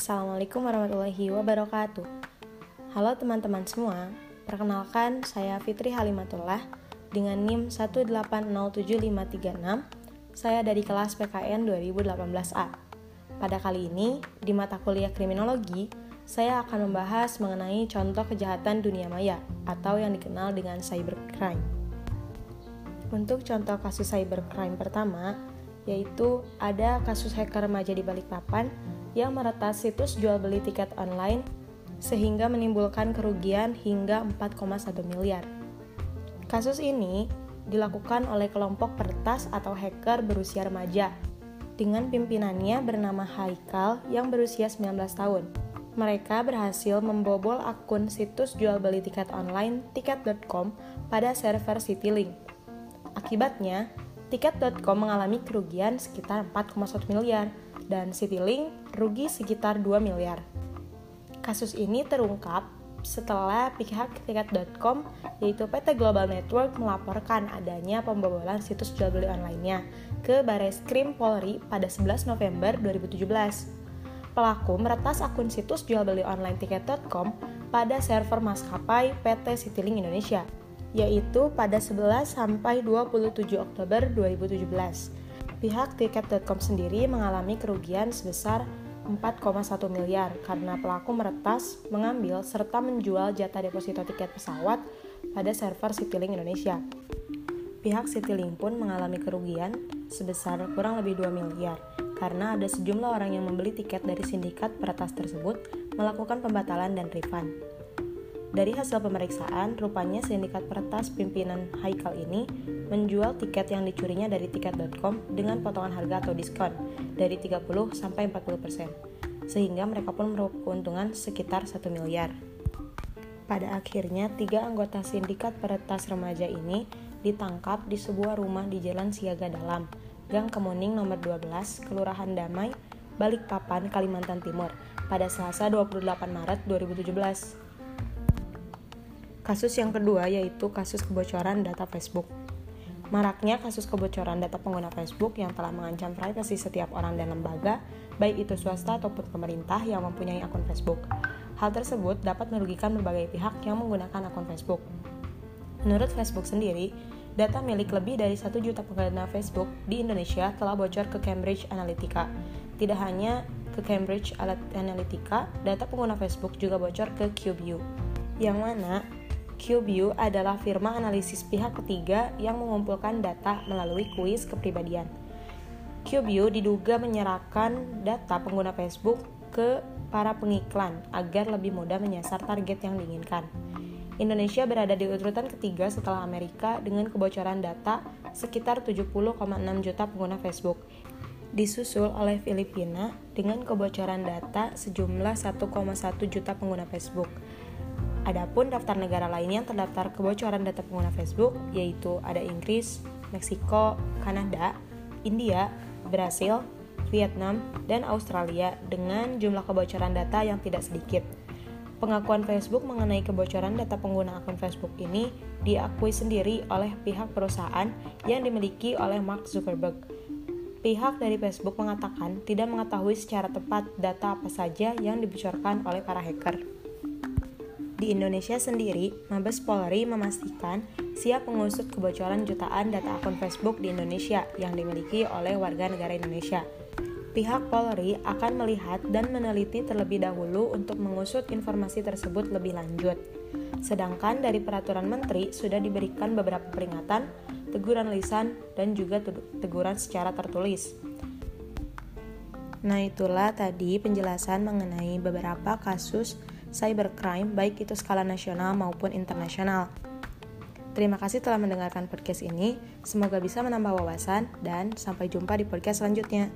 Assalamualaikum warahmatullahi wabarakatuh. Halo teman-teman semua, perkenalkan saya Fitri Halimatullah dengan NIM 1807536. Saya dari kelas PKN 2018A. Pada kali ini, di mata kuliah kriminologi, saya akan membahas mengenai contoh kejahatan dunia maya atau yang dikenal dengan cybercrime. Untuk contoh kasus cybercrime pertama, yaitu ada kasus hacker remaja di Balikpapan yang meretas situs jual beli tiket online sehingga menimbulkan kerugian hingga 4,1 miliar. Kasus ini dilakukan oleh kelompok peretas atau hacker berusia remaja dengan pimpinannya bernama Haikal yang berusia 19 tahun. Mereka berhasil membobol akun situs jual beli tiket online tiket.com pada server Citylink. Akibatnya, tiket.com mengalami kerugian sekitar 4,1 miliar dan Citylink rugi sekitar 2 miliar. Kasus ini terungkap setelah pihak tiket.com yaitu PT Global Network melaporkan adanya pembobolan situs jual beli online-nya ke Baris Krim Polri pada 11 November 2017. Pelaku meretas akun situs jual beli online tiket.com pada server maskapai PT Citylink Indonesia, yaitu pada 11 sampai 27 Oktober 2017 pihak tiket.com sendiri mengalami kerugian sebesar 4,1 miliar karena pelaku meretas, mengambil, serta menjual jatah deposito tiket pesawat pada server Citylink Indonesia. Pihak Citylink pun mengalami kerugian sebesar kurang lebih 2 miliar karena ada sejumlah orang yang membeli tiket dari sindikat peretas tersebut melakukan pembatalan dan refund. Dari hasil pemeriksaan, rupanya sindikat peretas pimpinan Haikal ini menjual tiket yang dicurinya dari tiket.com dengan potongan harga atau diskon dari 30 sampai 40%, sehingga mereka pun meraup keuntungan sekitar 1 miliar. Pada akhirnya, tiga anggota sindikat peretas remaja ini ditangkap di sebuah rumah di Jalan Siaga Dalam, Gang Kemuning nomor 12, Kelurahan Damai, Balikpapan, Kalimantan Timur, pada Selasa 28 Maret 2017. Kasus yang kedua yaitu kasus kebocoran data Facebook. Maraknya kasus kebocoran data pengguna Facebook yang telah mengancam privasi setiap orang dan lembaga, baik itu swasta ataupun pemerintah yang mempunyai akun Facebook. Hal tersebut dapat merugikan berbagai pihak yang menggunakan akun Facebook. Menurut Facebook sendiri, data milik lebih dari 1 juta pengguna Facebook di Indonesia telah bocor ke Cambridge Analytica. Tidak hanya ke Cambridge Analytica, data pengguna Facebook juga bocor ke QView, yang mana QView adalah firma analisis pihak ketiga yang mengumpulkan data melalui kuis kepribadian. QView diduga menyerahkan data pengguna Facebook ke para pengiklan agar lebih mudah menyasar target yang diinginkan. Indonesia berada di urutan ketiga setelah Amerika dengan kebocoran data sekitar 70,6 juta pengguna Facebook. Disusul oleh Filipina dengan kebocoran data sejumlah 1,1 juta pengguna Facebook. Adapun daftar negara lainnya yang terdaftar kebocoran data pengguna Facebook yaitu ada Inggris, Meksiko, Kanada, India, Brasil, Vietnam, dan Australia dengan jumlah kebocoran data yang tidak sedikit. Pengakuan Facebook mengenai kebocoran data pengguna akun Facebook ini diakui sendiri oleh pihak perusahaan yang dimiliki oleh Mark Zuckerberg. Pihak dari Facebook mengatakan tidak mengetahui secara tepat data apa saja yang dibocorkan oleh para hacker. Di Indonesia sendiri, Mabes Polri memastikan siap mengusut kebocoran jutaan data akun Facebook di Indonesia yang dimiliki oleh warga negara Indonesia. Pihak Polri akan melihat dan meneliti terlebih dahulu untuk mengusut informasi tersebut lebih lanjut. Sedangkan dari peraturan menteri sudah diberikan beberapa peringatan, teguran lisan, dan juga teguran secara tertulis. Nah, itulah tadi penjelasan mengenai beberapa kasus cybercrime baik itu skala nasional maupun internasional. Terima kasih telah mendengarkan podcast ini. Semoga bisa menambah wawasan dan sampai jumpa di podcast selanjutnya.